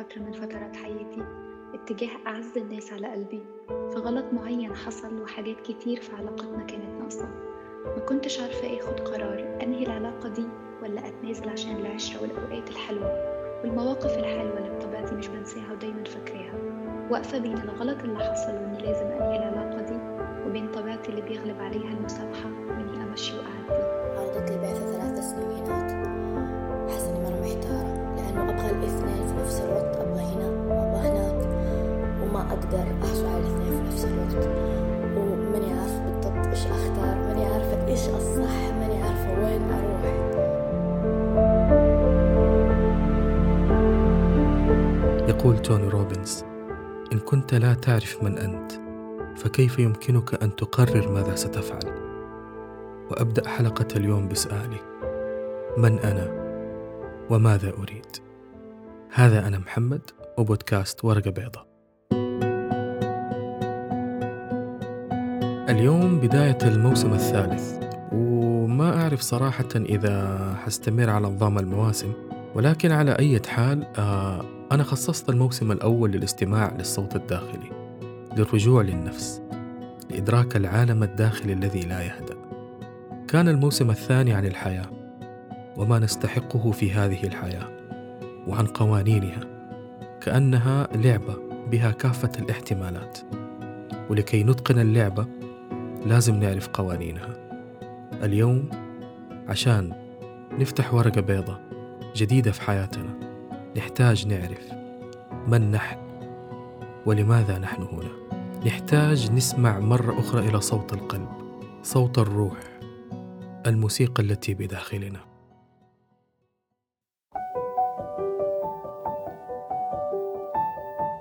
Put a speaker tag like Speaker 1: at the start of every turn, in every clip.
Speaker 1: فترة من فترات حياتي اتجاه أعز الناس على قلبي في غلط معين حصل وحاجات كتير في علاقتنا كانت ناقصة. ما كنتش عارفة آخد قرار أنهي العلاقة دي ولا أتنازل عشان العشرة والأوقات الحلوة. والمواقف الحلوة اللي بطبيعتي مش بنساها ودايما فاكراها. واقفة بين الغلط اللي حصل وإني لازم أنهي العلاقة دي وبين طبيعتي اللي بيغلب عليها المسامحة وإني أمشي وأعدي.
Speaker 2: عرضت لي بعثة ثلاث هناك أحس إني مرة محتارة لأنه أبغى الاثنين في نفس الوقت أبغى هنا وأبغى هناك. وما أقدر أحصل على الاثنين في نفس الوقت. وماني عارفة بالضبط إيش أختار ماني عارفة إيش الصح ماني عارفة وين أروح.
Speaker 3: يقول توني روبنز إن كنت لا تعرف من أنت فكيف يمكنك أن تقرر ماذا ستفعل؟ وأبدأ حلقة اليوم بسؤالي من أنا؟ وماذا أريد؟ هذا أنا محمد وبودكاست ورقة بيضاء اليوم بداية الموسم الثالث وما أعرف صراحة إذا حستمر على نظام المواسم ولكن على أي حال آه أنا خصصت الموسم الأول للاستماع للصوت الداخلي للرجوع للنفس لإدراك العالم الداخلي الذي لا يهدأ. كان الموسم الثاني عن الحياة. وما نستحقه في هذه الحياة وعن قوانينها كأنها لعبة بها كافة الاحتمالات. ولكي نتقن اللعبة لازم نعرف قوانينها. اليوم عشان نفتح ورقة بيضة جديدة في حياتنا نحتاج نعرف من نحن ولماذا نحن هنا. نحتاج نسمع مرة أخرى إلى صوت القلب صوت الروح الموسيقى التي بداخلنا.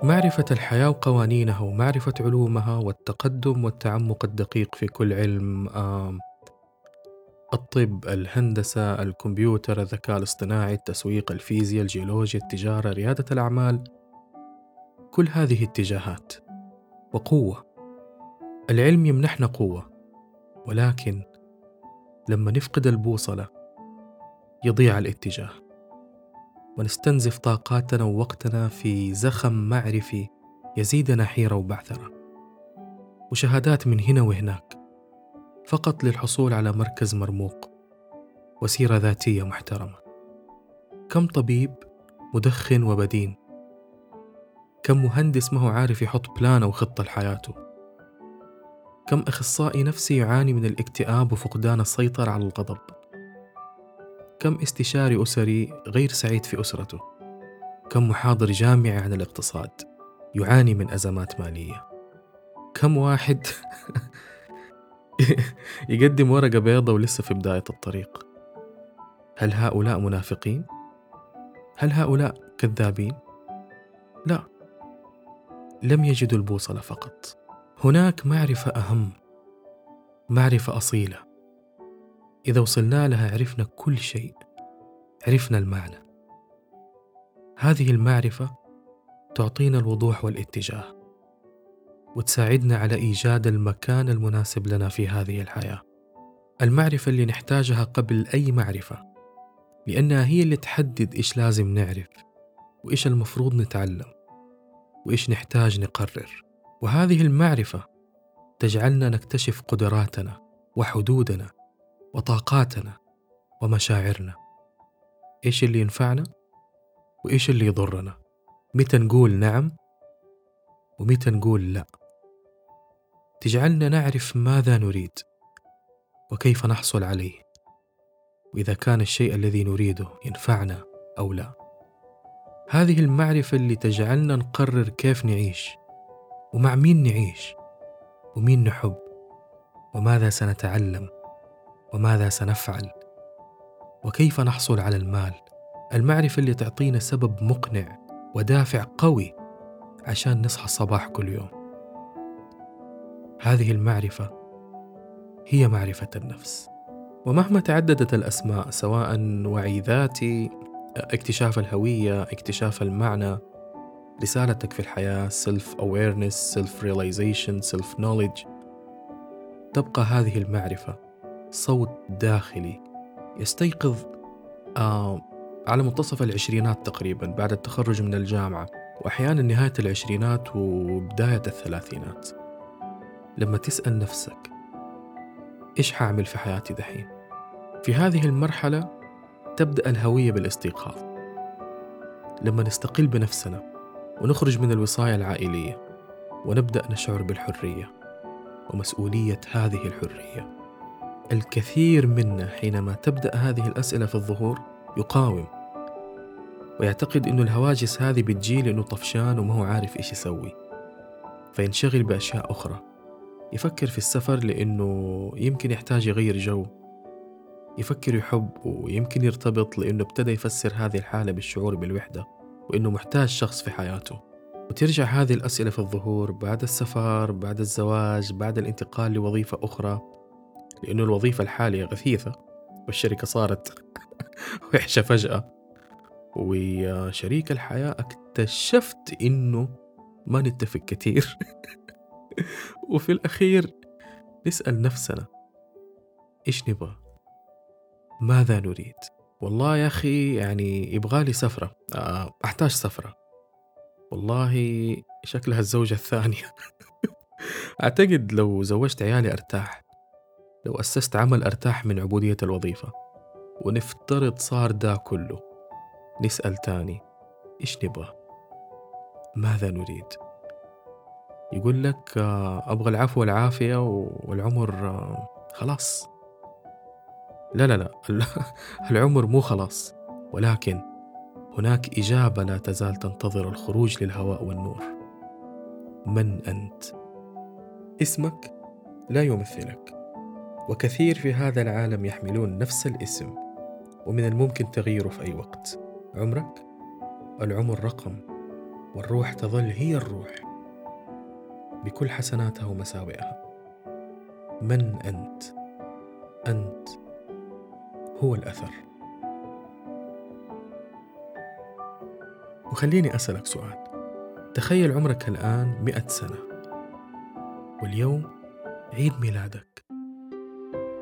Speaker 3: معرفة الحياة وقوانينها ومعرفة علومها والتقدم والتعمق الدقيق في كل علم الطب، الهندسة، الكمبيوتر، الذكاء الاصطناعي، التسويق، الفيزياء، الجيولوجيا، التجارة، ريادة الأعمال، كل هذه اتجاهات وقوة. العلم يمنحنا قوة، ولكن لما نفقد البوصلة يضيع الاتجاه، ونستنزف طاقاتنا ووقتنا في زخم معرفي يزيدنا حيرة وبعثرة، وشهادات من هنا وهناك. فقط للحصول على مركز مرموق وسيرة ذاتية محترمة. كم طبيب مدخن وبدين؟ كم مهندس ما هو عارف يحط بلان أو خطة لحياته؟ كم أخصائي نفسي يعاني من الاكتئاب وفقدان السيطرة على الغضب؟ كم استشاري أسري غير سعيد في أسرته؟ كم محاضر جامعي عن الاقتصاد يعاني من أزمات مالية؟ كم واحد يقدم ورقة بيضة ولسه في بداية الطريق هل هؤلاء منافقين؟ هل هؤلاء كذابين؟ لا لم يجدوا البوصلة فقط هناك معرفة أهم معرفة أصيلة إذا وصلنا لها عرفنا كل شيء عرفنا المعنى. هذه المعرفة تعطينا الوضوح والاتجاه وتساعدنا على إيجاد المكان المناسب لنا في هذه الحياة. المعرفة اللي نحتاجها قبل أي معرفة لأنها هي اللي تحدد إيش لازم نعرف وإيش المفروض نتعلم وإيش نحتاج نقرر. وهذه المعرفة تجعلنا نكتشف قدراتنا وحدودنا وطاقاتنا ومشاعرنا. إيش اللي ينفعنا وإيش اللي يضرنا؟ متى نقول نعم ومتى نقول لا؟ تجعلنا نعرف ماذا نريد وكيف نحصل عليه. وإذا كان الشيء الذي نريده ينفعنا أو لا. هذه المعرفة اللي تجعلنا نقرر كيف نعيش ومع مين نعيش ومين نحب وماذا سنتعلم وماذا سنفعل؟ وكيف نحصل على المال؟ المعرفة اللي تعطينا سبب مقنع ودافع قوي عشان نصحى الصباح كل يوم. هذه المعرفة هي معرفة النفس. ومهما تعددت الأسماء سواء وعي ذاتي اكتشاف الهوية اكتشاف المعنى رسالتك في الحياة self awareness self realization self knowledge تبقى هذه المعرفة صوت داخلي يستيقظ آه على منتصف العشرينات تقريبا بعد التخرج من الجامعة وأحيانا نهاية العشرينات وبداية الثلاثينات. لما تسأل نفسك إيش حأعمل في حياتي دحين؟ في هذه المرحلة تبدأ الهوية بالاستيقاظ. لما نستقل بنفسنا ونخرج من الوصاية العائلية ونبدأ نشعر بالحرية ومسؤولية هذه الحرية. الكثير منا حينما تبدأ هذه الأسئلة في الظهور يقاوم ويعتقد أنه الهواجس هذه بتجي لأنه طفشان وما هو عارف إيش يسوي فينشغل بأشياء أخرى. يفكر في السفر لأنه يمكن يحتاج يغير جو يفكر يحب ويمكن يرتبط لأنه ابتدى يفسر هذه الحالة بالشعور بالوحدة وأنه محتاج شخص في حياته. وترجع هذه الأسئلة في الظهور بعد السفر بعد الزواج بعد الانتقال لوظيفة أخرى. لأنه الوظيفة الحالية غثيثة والشركة صارت وحشة فجأة. وشريك الحياة اكتشفت إنه ما نتفق كتير. وفي الأخير نسأل نفسنا إيش نبغى؟ ماذا نريد؟ والله يا أخي يعني يبغالي سفرة. آه، أحتاج سفرة. والله شكلها الزوجة الثانية. أعتقد لو زوجت عيالي أرتاح. لو أسست عمل أرتاح من عبودية الوظيفة ونفترض صار دا كله نسأل تاني إيش نبغى؟ ماذا نريد؟ يقول لك آه، أبغى العفو والعافية والعمر آه، خلاص لا لا لا العمر مو خلاص ولكن هناك إجابة لا تزال تنتظر الخروج للهواء والنور من أنت؟ اسمك لا يمثلك وكثير في هذا العالم يحملون نفس الاسم ومن الممكن تغييره في أي وقت. عمرك؟ العمر رقم والروح تظل هي الروح. بكل حسناتها ومساوئها. من أنت؟ أنت هو الأثر. وخليني أسألك سؤال. تخيل عمرك الآن مئة سنة واليوم عيد ميلادك.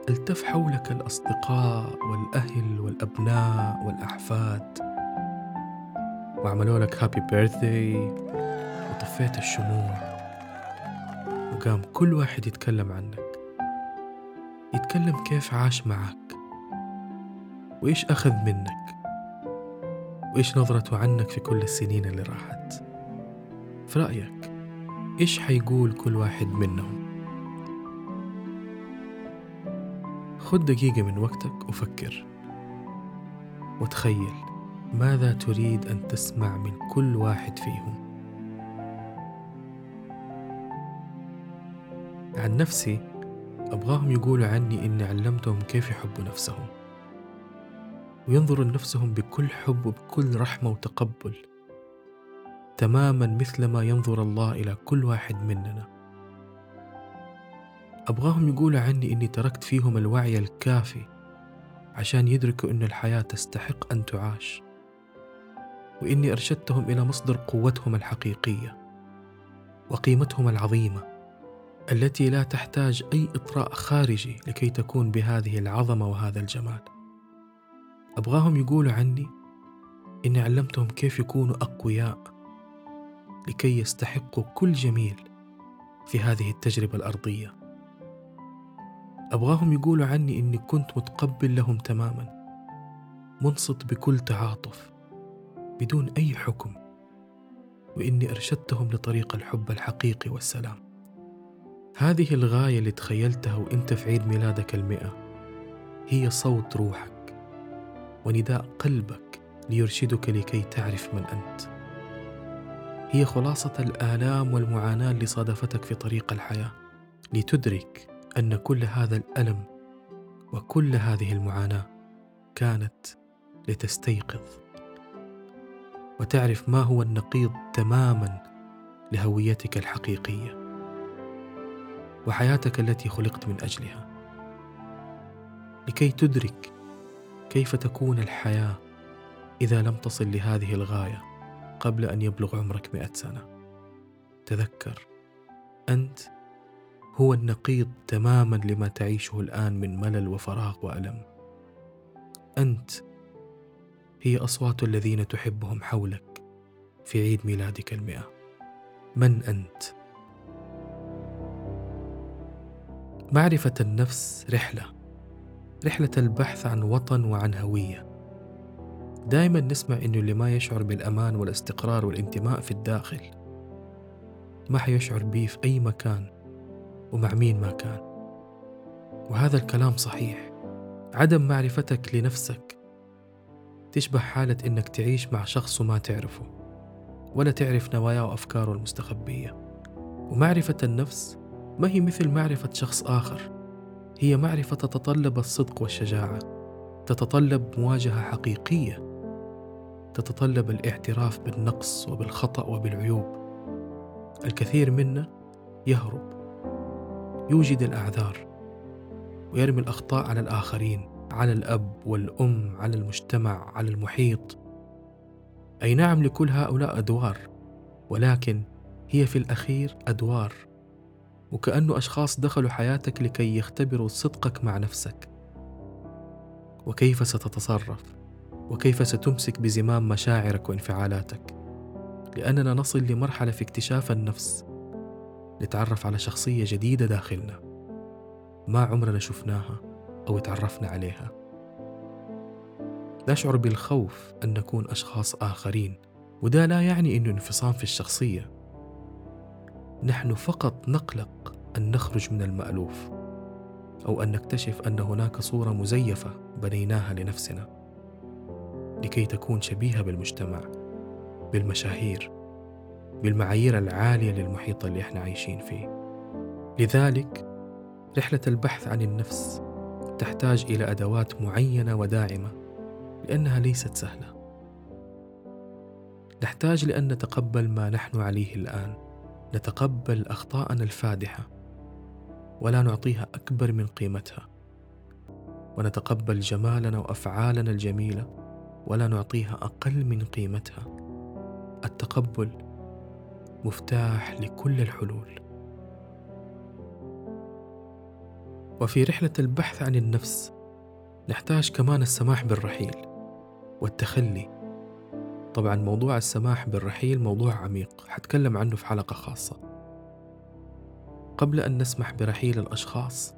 Speaker 3: التف حولك الأصدقاء والأهل والأبناء والأحفاد. وعملوا لك هابي بيرثدي وطفيت الشموع. وقام كل واحد يتكلم عنك. يتكلم كيف عاش معك. وإيش أخذ منك. وإيش نظرته عنك في كل السنين اللي راحت. في رأيك إيش حيقول كل واحد منهم؟ خد دقيقة من وقتك وفكر. وتخيل ماذا تريد أن تسمع من كل واحد فيهم. عن نفسي أبغاهم يقولوا عني إني علمتهم كيف يحبوا نفسهم. وينظروا لنفسهم بكل حب وبكل رحمة وتقبل. تماما مثلما ينظر الله إلى كل واحد مننا. أبغاهم يقولوا عني إني تركت فيهم الوعي الكافي عشان يدركوا إن الحياة تستحق أن تعاش وإني أرشدتهم إلى مصدر قوتهم الحقيقية وقيمتهم العظيمة التي لا تحتاج أي إطراء خارجي لكي تكون بهذه العظمة وهذا الجمال. أبغاهم يقولوا عني إني علمتهم كيف يكونوا أقوياء لكي يستحقوا كل جميل في هذه التجربة الأرضية. أبغاهم يقولوا عني إني كنت متقبل لهم تماما منصت بكل تعاطف بدون أي حكم وإني أرشدتهم لطريق الحب الحقيقي والسلام. هذه الغاية اللي تخيلتها وإنت في عيد ميلادك المئة هي صوت روحك ونداء قلبك ليرشدك لكي تعرف من أنت. هي خلاصة الآلام والمعاناة اللي صادفتك في طريق الحياة لتدرك أن كل هذا الألم وكل هذه المعاناة كانت لتستيقظ. وتعرف ما هو النقيض تماما لهويتك الحقيقية وحياتك التي خلقت من أجلها. لكي تدرك كيف تكون الحياة إذا لم تصل لهذه الغاية قبل أن يبلغ عمرك مئة سنة. تذكر أنت هو النقيض تماما لما تعيشه الآن من ملل وفراغ وألم. أنت هي أصوات الذين تحبهم حولك في عيد ميلادك المئة. من أنت؟ معرفة النفس رحلة. رحلة البحث عن وطن وعن هوية. دائما نسمع إنه اللي ما يشعر بالأمان والاستقرار والانتماء في الداخل. ما حيشعر بيه في أي مكان. ومع مين ما كان. وهذا الكلام صحيح. عدم معرفتك لنفسك تشبه حالة إنك تعيش مع شخص وما تعرفه ولا تعرف نواياه وأفكاره المستخبية. ومعرفة النفس ما هي مثل معرفة شخص آخر. هي معرفة تتطلب الصدق والشجاعة تتطلب مواجهة حقيقية تتطلب الاعتراف بالنقص وبالخطأ وبالعيوب. الكثير منا يهرب يوجد الأعذار ويرمي الأخطاء على الآخرين على الأب والأم على المجتمع على المحيط. أي نعم لكل هؤلاء أدوار ولكن هي في الأخير أدوار. وكأنه أشخاص دخلوا حياتك لكي يختبروا صدقك مع نفسك. وكيف ستتصرف؟ وكيف ستمسك بزمام مشاعرك وانفعالاتك؟ لأننا نصل لمرحلة في اكتشاف النفس. نتعرف على شخصية جديدة داخلنا. ما عمرنا شفناها أو تعرفنا عليها. نشعر بالخوف أن نكون أشخاص آخرين وده لا يعني أنه انفصام في الشخصية. نحن فقط نقلق أن نخرج من المألوف أو أن نكتشف أن هناك صورة مزيفة بنيناها لنفسنا لكي تكون شبيهة بالمجتمع بالمشاهير. بالمعايير العالية للمحيط اللي إحنا عايشين فيه. لذلك رحلة البحث عن النفس تحتاج إلى أدوات معينة وداعمة لأنها ليست سهلة. نحتاج لأن نتقبل ما نحن عليه الآن. نتقبل أخطاءنا الفادحة ولا نعطيها أكبر من قيمتها. ونتقبل جمالنا وأفعالنا الجميلة ولا نعطيها أقل من قيمتها. التقبل مفتاح لكل الحلول. وفي رحلة البحث عن النفس نحتاج كمان السماح بالرحيل والتخلي. طبعا موضوع السماح بالرحيل موضوع عميق حتكلم عنه في حلقة خاصة. قبل أن نسمح برحيل الأشخاص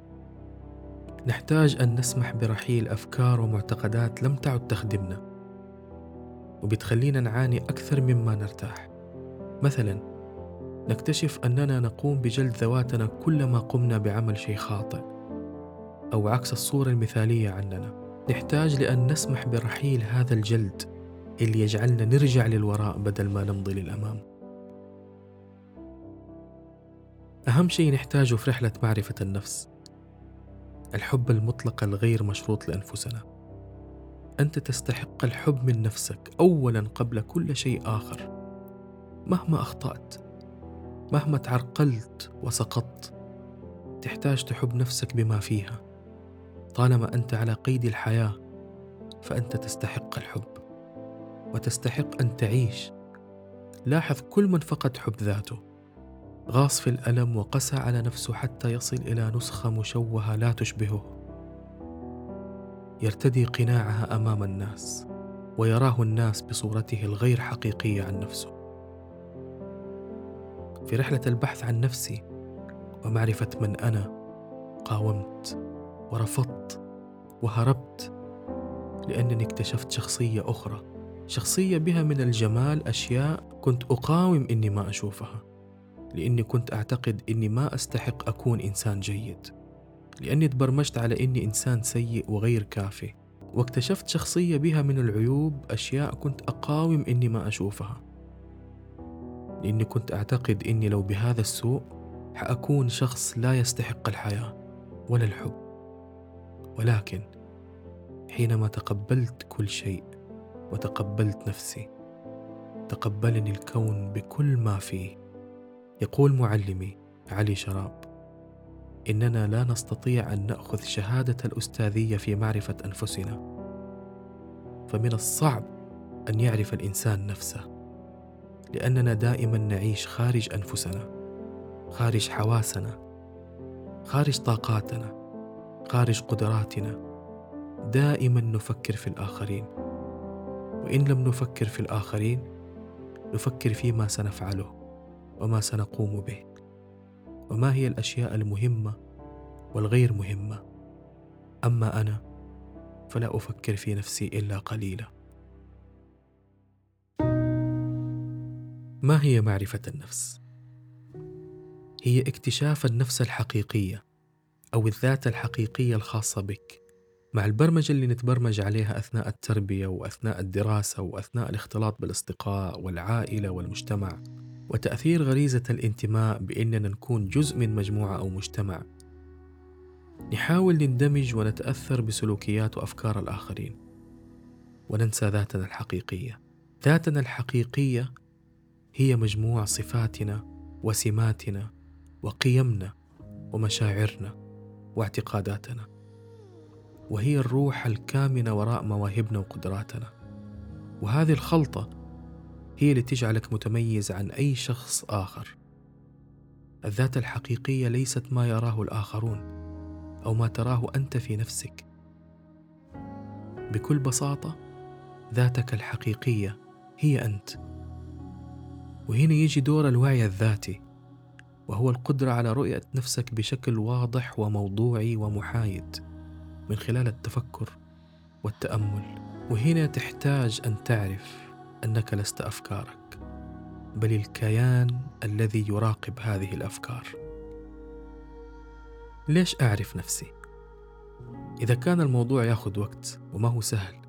Speaker 3: نحتاج أن نسمح برحيل أفكار ومعتقدات لم تعد تخدمنا وبتخلينا نعاني أكثر مما نرتاح. مثلا نكتشف أننا نقوم بجلد ذواتنا كلما قمنا بعمل شيء خاطئ أو عكس الصورة المثالية عننا. نحتاج لأن نسمح برحيل هذا الجلد اللي يجعلنا نرجع للوراء بدل ما نمضي للأمام. أهم شيء نحتاجه في رحلة معرفة النفس الحب المطلق الغير مشروط لأنفسنا. أنت تستحق الحب من نفسك أولا قبل كل شيء آخر مهما أخطأت. مهما تعرقلت وسقطت تحتاج تحب نفسك بما فيها. طالما أنت على قيد الحياة فأنت تستحق الحب وتستحق أن تعيش. لاحظ كل من فقد حب ذاته. غاص في الألم وقسى على نفسه حتى يصل إلى نسخة مشوهة لا تشبهه. يرتدي قناعها أمام الناس ويراه الناس بصورته الغير حقيقية عن نفسه. في رحلة البحث عن نفسي ومعرفة من أنا قاومت ورفضت وهربت لأنني اكتشفت شخصية أخرى شخصية بها من الجمال أشياء كنت أقاوم إني ما أشوفها لأني كنت أعتقد إني ما أستحق أكون إنسان جيد لأني تبرمجت على إني إنسان سيء وغير كافي واكتشفت شخصية بها من العيوب أشياء كنت أقاوم إني ما أشوفها. لاني كنت أعتقد إني لو بهذا السوء حأكون شخص لا يستحق الحياة ولا الحب. ولكن حينما تقبلت كل شيء وتقبلت نفسي تقبلني الكون بكل ما فيه. يقول معلمي علي شراب إننا لا نستطيع أن نأخذ شهادة الأستاذية في معرفة أنفسنا. فمن الصعب أن يعرف الإنسان نفسه. لأننا دائما نعيش خارج أنفسنا خارج حواسنا خارج طاقاتنا خارج قدراتنا. دائما نفكر في الآخرين. وإن لم نفكر في الآخرين نفكر فيما سنفعله وما سنقوم به. وما هي الأشياء المهمة والغير مهمة. أما أنا فلا أفكر في نفسي إلا قليلا. ما هي معرفة النفس؟ هي اكتشاف النفس الحقيقية أو الذات الحقيقية الخاصة بك مع البرمجة اللي نتبرمج عليها أثناء التربية وأثناء الدراسة وأثناء الاختلاط بالأصدقاء والعائلة والمجتمع. وتأثير غريزة الانتماء بأننا نكون جزء من مجموعة أو مجتمع. نحاول نندمج ونتأثر بسلوكيات وأفكار الآخرين. وننسى ذاتنا الحقيقية. ذاتنا الحقيقية هي مجموع صفاتنا وسماتنا وقيمنا ومشاعرنا واعتقاداتنا. وهي الروح الكامنة وراء مواهبنا وقدراتنا. وهذه الخلطة هي اللي تجعلك متميز عن أي شخص آخر. الذات الحقيقية ليست ما يراه الآخرون أو ما تراه أنت في نفسك. بكل بساطة ذاتك الحقيقية هي أنت. وهنا يجي دور الوعي الذاتي وهو القدرة على رؤية نفسك بشكل واضح وموضوعي ومحايد من خلال التفكر والتأمل وهنا تحتاج أن تعرف أنك لست أفكارك بل الكيان الذي يراقب هذه الأفكار ليش أعرف نفسي؟ إذا كان الموضوع ياخذ وقت وما هو سهل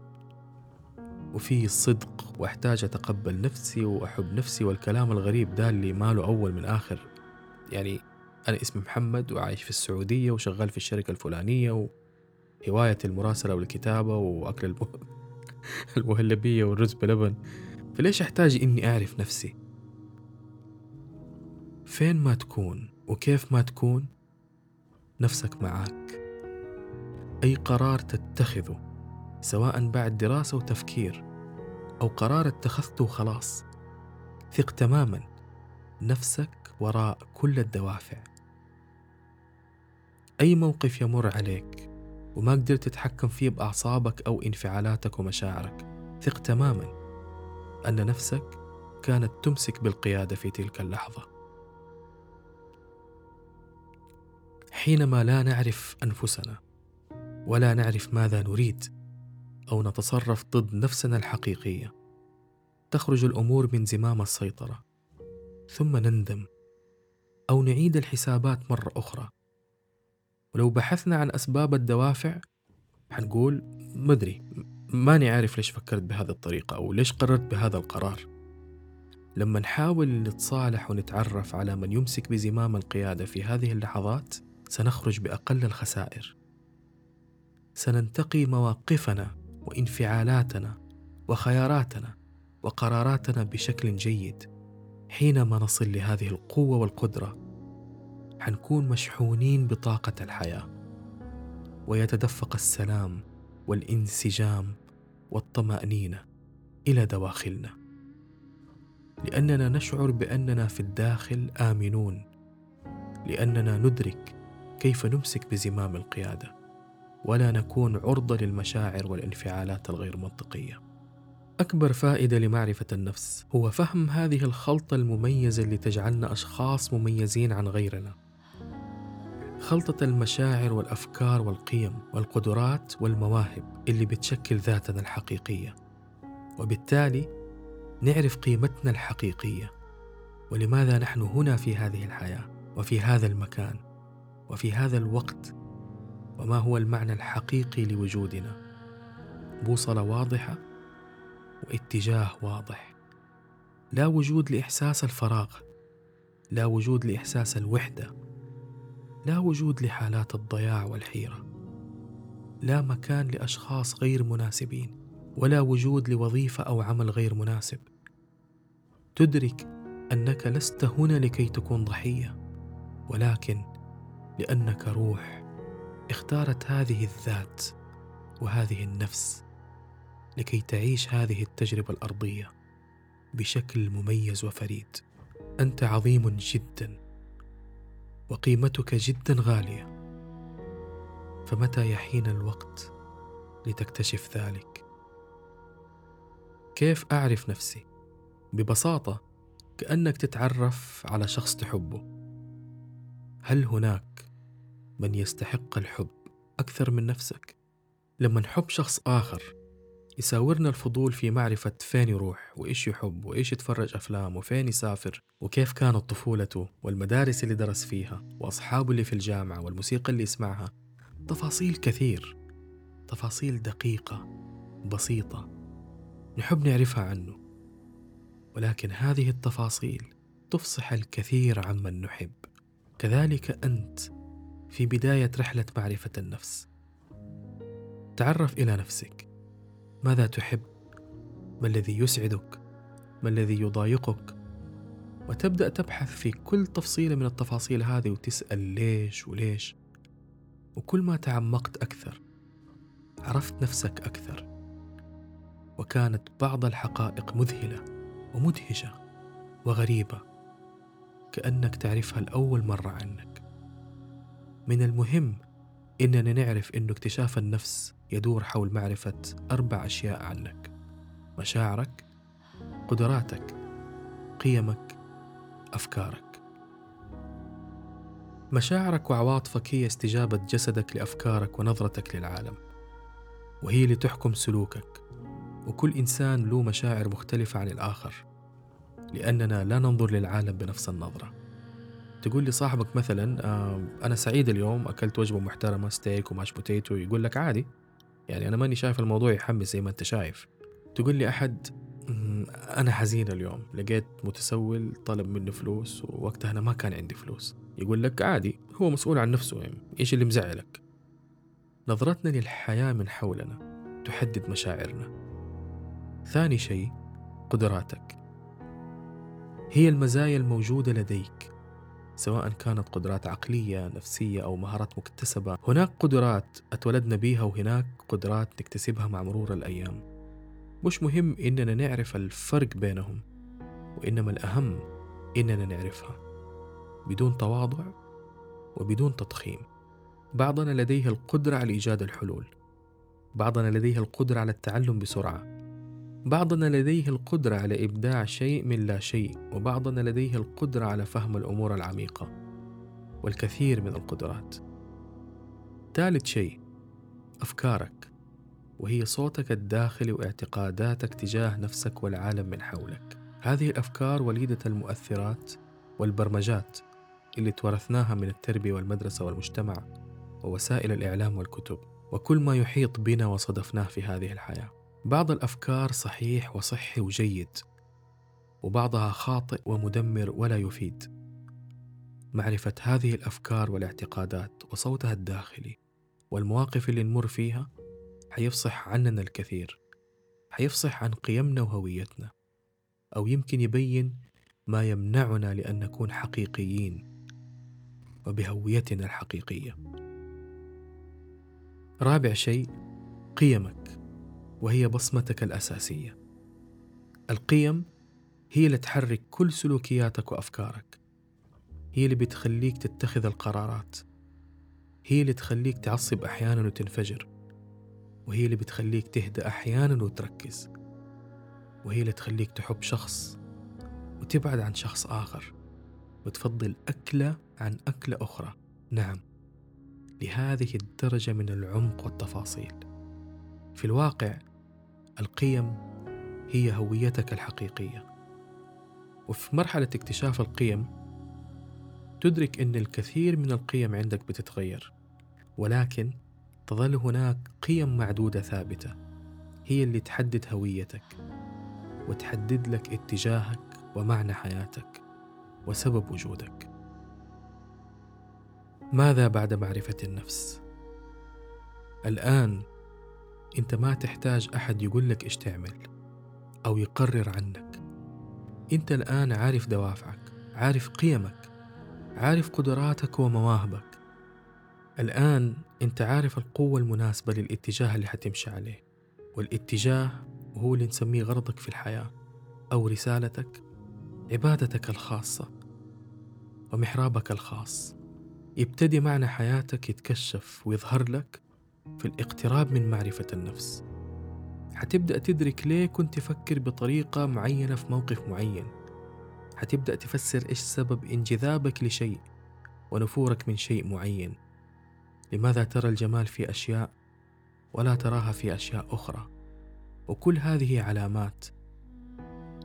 Speaker 3: وفي صدق واحتاج أتقبل نفسي وأحب نفسي والكلام الغريب ده اللي ما له أول من آخر. يعني أنا اسمي محمد وعايش في السعودية وشغال في الشركة الفلانية وهواية المراسلة والكتابة وأكل الم... المهلبية والرز بلبن. فليش أحتاج إني أعرف نفسي؟ فين ما تكون وكيف ما تكون نفسك معاك. أي قرار تتخذه سواء بعد دراسة وتفكير أو قرار اتخذته خلاص. ثق تماما نفسك وراء كل الدوافع. أي موقف يمر عليك وما قدرت تتحكم فيه بأعصابك أو انفعالاتك ومشاعرك ثق تماما أن نفسك كانت تمسك بالقيادة في تلك اللحظة. حينما لا نعرف أنفسنا ولا نعرف ماذا نريد أو نتصرف ضد نفسنا الحقيقية. تخرج الأمور من زمام السيطرة. ثم نندم. أو نعيد الحسابات مرة أخرى. ولو بحثنا عن أسباب الدوافع حنقول مدري ماني عارف ليش فكرت بهذه الطريقة أو ليش قررت بهذا القرار. لما نحاول نتصالح ونتعرف على من يمسك بزمام القيادة في هذه اللحظات سنخرج بأقل الخسائر. سننتقي مواقفنا وانفعالاتنا وخياراتنا وقراراتنا بشكل جيد حينما نصل لهذه القوة والقدرة حنكون مشحونين بطاقة الحياة. ويتدفق السلام والانسجام والطمأنينة إلى دواخلنا. لأننا نشعر بأننا في الداخل آمنون لأننا ندرك كيف نمسك بزمام القيادة. ولا نكون عرضة للمشاعر والانفعالات الغير منطقية. أكبر فائدة لمعرفة النفس هو فهم هذه الخلطة المميزة اللي تجعلنا أشخاص مميزين عن غيرنا. خلطة المشاعر والأفكار والقيم والقدرات والمواهب اللي بتشكل ذاتنا الحقيقية. وبالتالي نعرف قيمتنا الحقيقية ولماذا نحن هنا في هذه الحياة وفي هذا المكان وفي هذا الوقت وما هو المعنى الحقيقي لوجودنا. بوصله واضحة واتجاه واضح. لا وجود لإحساس الفراغ لا وجود لإحساس الوحدة لا وجود لحالات الضياع والحيرة. لا مكان لأشخاص غير مناسبين ولا وجود لوظيفة أو عمل غير مناسب. تدرك أنك لست هنا لكي تكون ضحية ولكن لأنك روح. اختارت هذه الذات وهذه النفس لكي تعيش هذه التجربة الأرضية بشكل مميز وفريد. أنت عظيم جدا وقيمتك جدا غالية. فمتى يحين الوقت لتكتشف ذلك؟ كيف أعرف نفسي؟ ببساطة كأنك تتعرف على شخص تحبه. هل هناك من يستحق الحب أكثر من نفسك؟ لما نحب شخص آخر يساورنا الفضول في معرفة فين يروح وإيش يحب وإيش يتفرج أفلام وفين يسافر وكيف كانت طفولته والمدارس اللي درس فيها وأصحابه اللي في الجامعة والموسيقى اللي يسمعها. تفاصيل كثير تفاصيل دقيقة بسيطة نحب نعرفها عنه. ولكن هذه التفاصيل تفصح الكثير عمن نحب. كذلك أنت في بداية رحلة معرفة النفس. تعرف إلى نفسك. ماذا تحب؟ ما الذي يسعدك؟ ما الذي يضايقك؟ وتبدأ تبحث في كل تفصيله من التفاصيل هذه وتسأل ليش وليش. وكل ما تعمقت أكثر عرفت نفسك أكثر. وكانت بعض الحقائق مذهلة ومدهشة وغريبة كأنك تعرفها لأول مرة عنك. من المهم إننا نعرف انه اكتشاف النفس يدور حول معرفة أربع أشياء عنك مشاعرك قدراتك قيمك أفكارك. مشاعرك وعواطفك هي استجابة جسدك لأفكارك ونظرتك للعالم وهي اللي تحكم سلوكك. وكل إنسان له مشاعر مختلفة عن الآخر لأننا لا ننظر للعالم بنفس النظرة. تقول لي صاحبك مثلا آه أنا سعيد اليوم أكلت وجبة محترمة steak و mashed potato يقول لك عادي. يعني أنا ماني شايف الموضوع يحمس زي ما أنت شايف. تقول لي أحد أنا حزين اليوم لقيت متسول طلب مني فلوس ووقتها أنا ما كان عندي فلوس. يقول لك عادي هو مسؤول عن نفسه يعني إيش اللي مزعلك؟ نظرتنا للحياة من حولنا تحدد مشاعرنا. ثاني شيء قدراتك. هي المزايا الموجودة لديك. سواء كانت قدرات عقلية نفسية أو مهارات مكتسبة. هناك قدرات أتولدنا بيها وهناك قدرات نكتسبها مع مرور الأيام. مش مهم إننا نعرف الفرق بينهم وإنما الأهم إننا نعرفها. بدون تواضع وبدون تضخيم. بعضنا لديه القدرة على إيجاد الحلول. بعضنا لديه القدرة على التعلم بسرعة. بعضنا لديه القدرة على إبداع شيء من لا شيء وبعضنا لديه القدرة على فهم الأمور العميقة والكثير من القدرات. ثالث شيء أفكارك وهي صوتك الداخلي واعتقاداتك تجاه نفسك والعالم من حولك. هذه الأفكار وليدة المؤثرات والبرمجات اللي تورثناها من التربية والمدرسة والمجتمع ووسائل الإعلام والكتب وكل ما يحيط بنا وصدفناه في هذه الحياة. بعض الأفكار صحيح وصحي وجيد وبعضها خاطئ ومدمر ولا يفيد. معرفة هذه الأفكار والاعتقادات وصوتها الداخلي والمواقف اللي نمر فيها حيفصح عننا الكثير حيفصح عن قيمنا وهويتنا أو يمكن يبين ما يمنعنا لأن نكون حقيقيين وبهويتنا الحقيقية. رابع شيء قيمك. وهي بصمتك الأساسية. القيم هي اللي تحرك كل سلوكياتك وأفكارك. هي اللي بتخليك تتخذ القرارات. هي اللي تخليك تعصب أحيانا وتنفجر. وهي اللي بتخليك تهدى أحيانا وتركز. وهي اللي تخليك تحب شخص وتبعد عن شخص آخر وتفضل أكلة عن أكلة أخرى. نعم، لهذه الدرجة من العمق والتفاصيل. في الواقع القيم هي هويتك الحقيقية. وفي مرحلة اكتشاف القيم تدرك إن الكثير من القيم عندك بتتغير ولكن تظل هناك قيم معدودة ثابتة هي اللي تحدد هويتك وتحدد لك اتجاهك ومعنى حياتك وسبب وجودك. ماذا بعد معرفة النفس؟ الآن انت ما تحتاج أحد يقول لك إيش تعمل أو يقرر عنك. انت الآن عارف دوافعك عارف قيمك عارف قدراتك ومواهبك. الآن انت عارف القوة المناسبة للاتجاه اللي حتمشي عليه والاتجاه هو اللي نسميه غرضك في الحياة أو رسالتك عبادتك الخاصة ومحرابك الخاص. يبتدي معنى حياتك يتكشف ويظهر لك في الاقتراب من معرفة النفس. حتبدأ تدرك ليه كنت تفكر بطريقة معينة في موقف معين. حتبدأ تفسر إيش سبب انجذابك لشيء ونفورك من شيء معين. لماذا ترى الجمال في أشياء ولا تراها في أشياء أخرى؟ وكل هذه علامات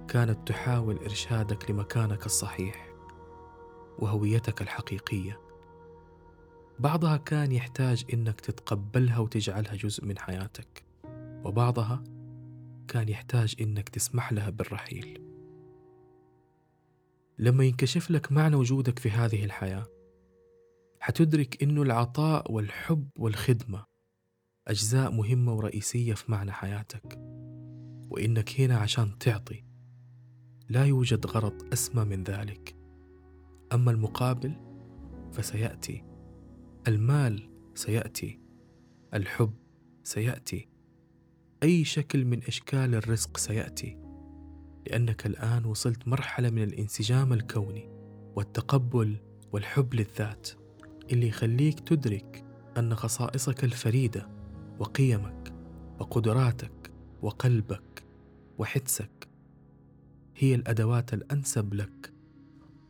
Speaker 3: كانت تحاول إرشادك لمكانك الصحيح وهويتك الحقيقية. بعضها كان يحتاج إنك تتقبلها وتجعلها جزء من حياتك وبعضها كان يحتاج إنك تسمح لها بالرحيل. لما ينكشف لك معنى وجودك في هذه الحياة حتدرك إنه العطاء والحب والخدمة أجزاء مهمة ورئيسية في معنى حياتك وإنك هنا عشان تعطي لا يوجد غرض أسمى من ذلك. أما المقابل فسيأتي المال سيأتي الحب سيأتي أي شكل من أشكال الرزق سيأتي لأنك الآن وصلت مرحلة من الانسجام الكوني والتقبل والحب للذات اللي يخليك تدرك أن خصائصك الفريدة وقيمك وقدراتك وقلبك وحدسك هي الأدوات الأنسب لك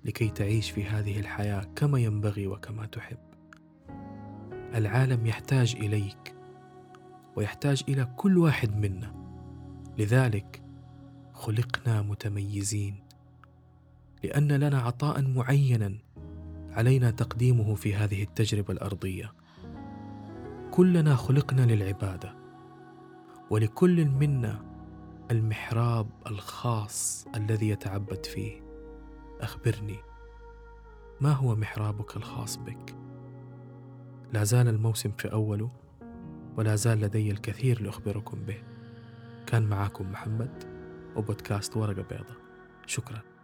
Speaker 3: لكي تعيش في هذه الحياة كما ينبغي وكما تحب. العالم يحتاج إليك ويحتاج إلى كل واحد منا. لذلك خلقنا متميزين. لأن لنا عطاء معينا علينا تقديمه في هذه التجربة الأرضية. كلنا خلقنا للعبادة ولكل منا المحراب الخاص الذي يتعبد فيه. أخبرني ما هو محرابك الخاص بك؟ لا زال الموسم في أوله ولا زال لدي الكثير لأخبركم به. كان معاكم محمد وبودكاست ورقة بيضة. شكراً.